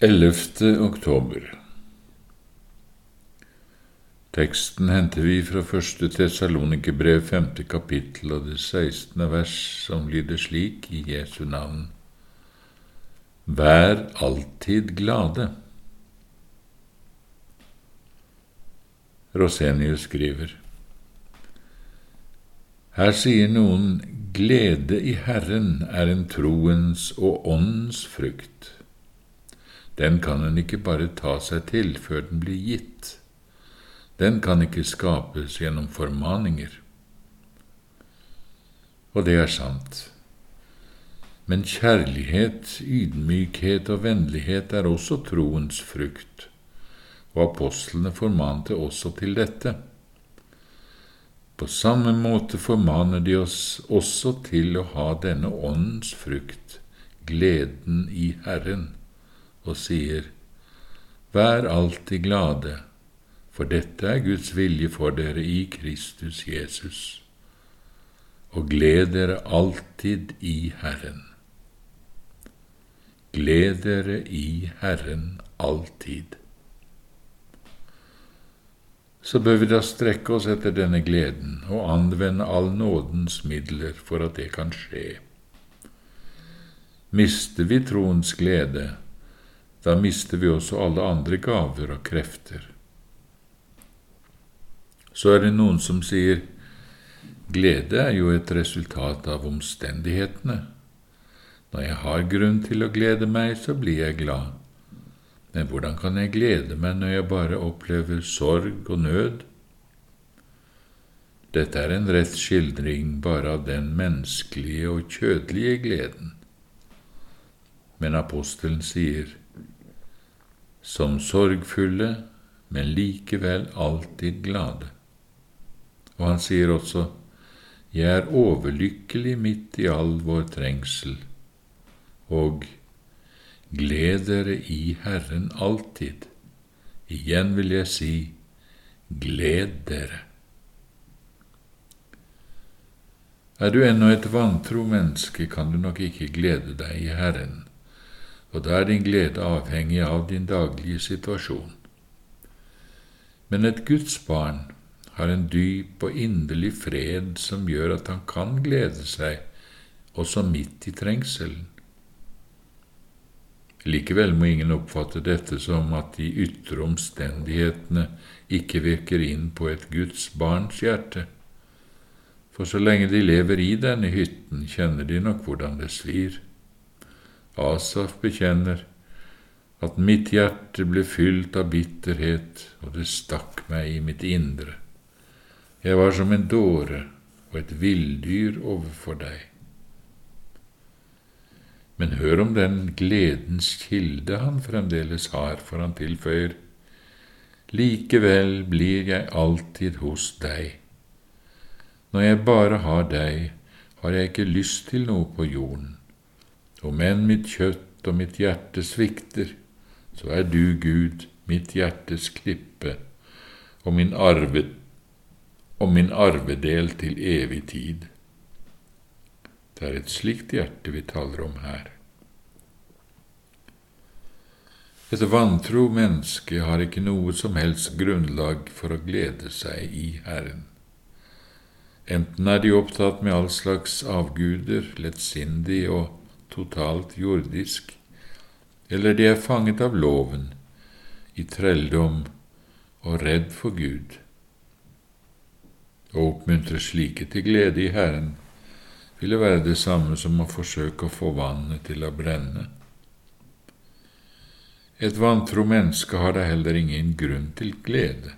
11. oktober Teksten henter vi fra første Tessalonikerbrev, femte kapittel og det sekstende vers, som lyder slik i Jesu navn. Vær alltid glade. Rosenius skriver. Her sier noen glede i Herren er en troens og åndens frukt. Den kan en ikke bare ta seg til før den blir gitt. Den kan ikke skapes gjennom formaninger. Og det er sant. Men kjærlighet, ydmykhet og vennlighet er også troens frukt, og apostlene formante også til dette. På samme måte formaner de oss også til å ha denne åndens frukt, gleden i Herren, og sier, Vær alltid glade, for dette er Guds vilje for dere i Kristus Jesus. Og gled dere alltid i Herren. Gled dere i Herren alltid. Så bør vi da strekke oss etter denne gleden og anvende all nådens midler for at det kan skje. Mister vi troens glede, da mister vi også alle andre gaver og krefter. Så er det noen som sier glede er jo et resultat av omstendighetene. Når jeg har grunn til å glede meg, så blir jeg glad. Men hvordan kan jeg glede meg når jeg bare opplever sorg og nød? Dette er en rett skildring bare av den menneskelige og kjødelige gleden. Men apostelen sier, som sorgfulle, men likevel alltid glade. Og han sier også, Jeg er overlykkelig midt i all vår trengsel, og gled dere i Herren alltid. Igjen vil jeg si, gled dere. Er du ennå et vantro menneske, kan du nok ikke glede deg i Herren og da er din glede avhengig av din daglige situasjon. Men et Guds barn har en dyp og inderlig fred som gjør at han kan glede seg, også midt i trengselen. Likevel må ingen oppfatte dette som at de ytre omstendighetene ikke virker inn på et Guds barns hjerte, for så lenge de lever i denne hytten, kjenner de nok hvordan det svir. Asaf bekjenner at mitt hjerte ble fylt av bitterhet, og det stakk meg i mitt indre. Jeg var som en dåre og et villdyr overfor deg. Men hør om den gledens kilde han fremdeles har, for han tilføyer, Likevel blir jeg alltid hos deg. Når jeg bare har deg, har jeg ikke lyst til noe på jorden. Om enn mitt kjøtt og mitt hjerte svikter, så er du, Gud, mitt hjertes klippe og min, arve, og min arvedel til evig tid. Det er et slikt hjerte vi taler om her. Et vantro menneske har ikke noe som helst grunnlag for å glede seg i Herren. Enten er de opptatt med all slags avguder, lettsindig og totalt jordisk, eller de er fanget av loven, i trelldom og redd for Gud. Å oppmuntre slike til glede i Herren ville være det samme som å forsøke å få vannet til å brenne. Et vantro menneske har da heller ingen grunn til glede.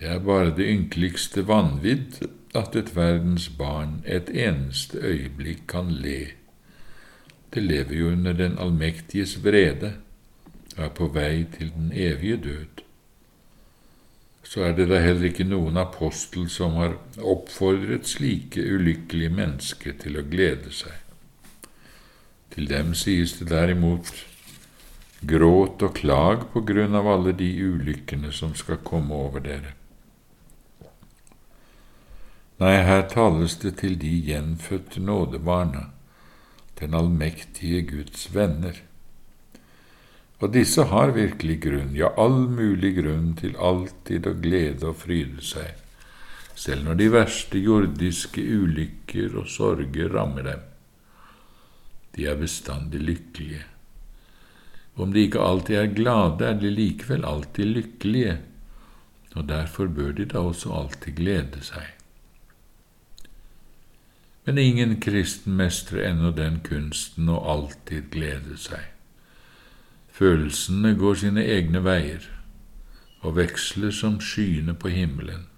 Det er bare det ynkeligste vanvidd at et verdens barn et eneste øyeblikk kan le det lever jo under den allmektiges vrede og er på vei til den evige død. Så er det da heller ikke noen apostel som har oppfordret slike ulykkelige mennesker til å glede seg. Til dem sies det derimot gråt og klag på grunn av alle de ulykkene som skal komme over dere. Nei, her tales det til de gjenfødte nådebarna den allmektige Guds venner. Og disse har virkelig grunn, ja, all mulig grunn til alltid å glede og fryde seg, selv når de verste jordiske ulykker og sorger rammer dem. De er bestandig lykkelige. Om de ikke alltid er glade, er de likevel alltid lykkelige, og derfor bør de da også alltid glede seg. Men ingen kristen mestrer ennå den kunsten å alltid glede seg. Følelsene går sine egne veier og veksler som skyene på himmelen.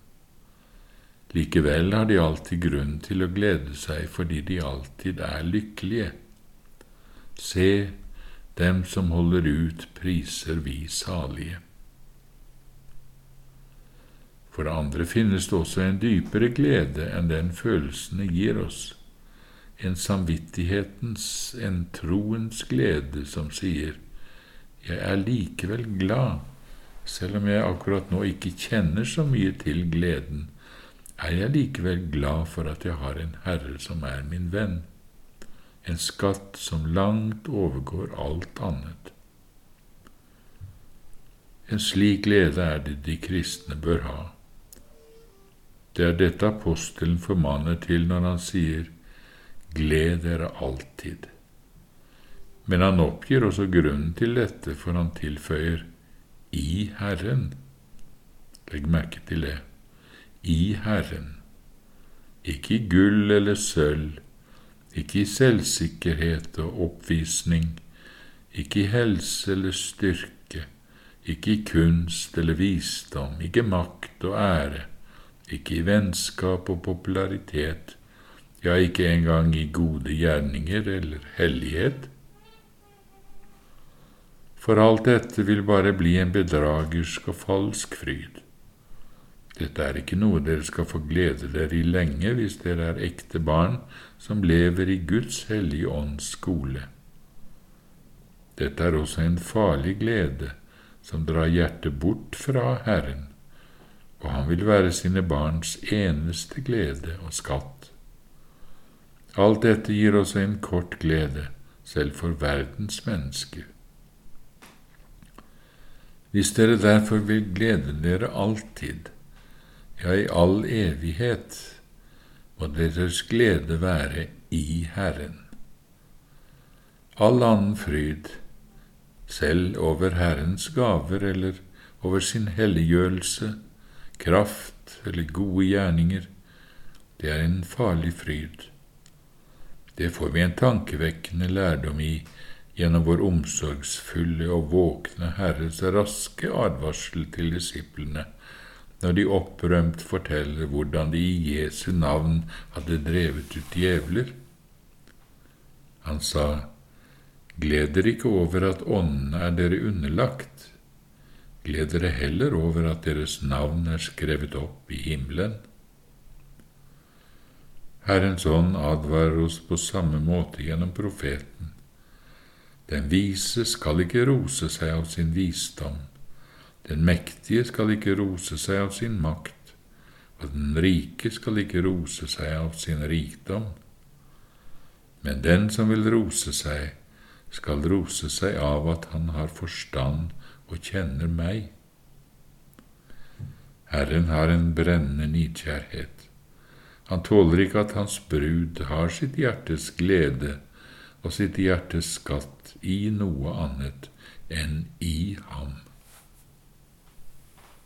Likevel har de alltid grunn til å glede seg fordi de alltid er lykkelige. Se, dem som holder ut, priser vi salige. For det andre finnes det også en dypere glede enn den følelsene gir oss, en samvittighetens, en troens glede som sier jeg er likevel glad, selv om jeg akkurat nå ikke kjenner så mye til gleden, er jeg likevel glad for at jeg har en Herre som er min venn, en skatt som langt overgår alt annet. En slik glede er det de kristne bør ha. Det er dette apostelen formaner til når han sier Gled dere alltid. Men han oppgir også grunnen til dette, for han tilføyer i Herren. Legg merke til det. I Herren. Ikke i gull eller sølv, ikke i selvsikkerhet og oppvisning, ikke i helse eller styrke, ikke i kunst eller visdom, ikke makt og ære, ikke i vennskap og popularitet, ja, ikke engang i gode gjerninger eller hellighet for alt dette vil bare bli en bedragersk og falsk fryd. Dette er ikke noe dere skal få glede dere i lenge hvis dere er ekte barn som lever i Guds hellige ånds skole. Dette er også en farlig glede som drar hjertet bort fra Herren, og han vil være sine barns eneste glede og skatt. Alt dette gir også en kort glede, selv for verdens mennesker. Hvis dere derfor vil glede dere alltid, ja, i all evighet, må deres glede være i Herren. All annen fryd, selv over Herrens gaver eller over sin helliggjørelse, kraft eller gode gjerninger, det er en farlig fryd. Det får vi en tankevekkende lærdom i gjennom vår omsorgsfulle og våkne Herres raske advarsel til disiplene når de opprømt forteller hvordan de i Jesu navn hadde drevet ut djevler. Han sa, Gled dere ikke over at åndene er dere underlagt, gled dere heller over at deres navn er skrevet opp i himmelen. Herrens ånd advarer oss på samme måte gjennom profeten. Den vise skal ikke rose seg av sin visdom, den mektige skal ikke rose seg av sin makt, og den rike skal ikke rose seg av sin rikdom. Men den som vil rose seg, skal rose seg av at han har forstand og kjenner meg. Herren har en brennende nidkjærhet. Han tåler ikke at hans brud har sitt hjertes glede og sitt hjertes skatt i noe annet enn i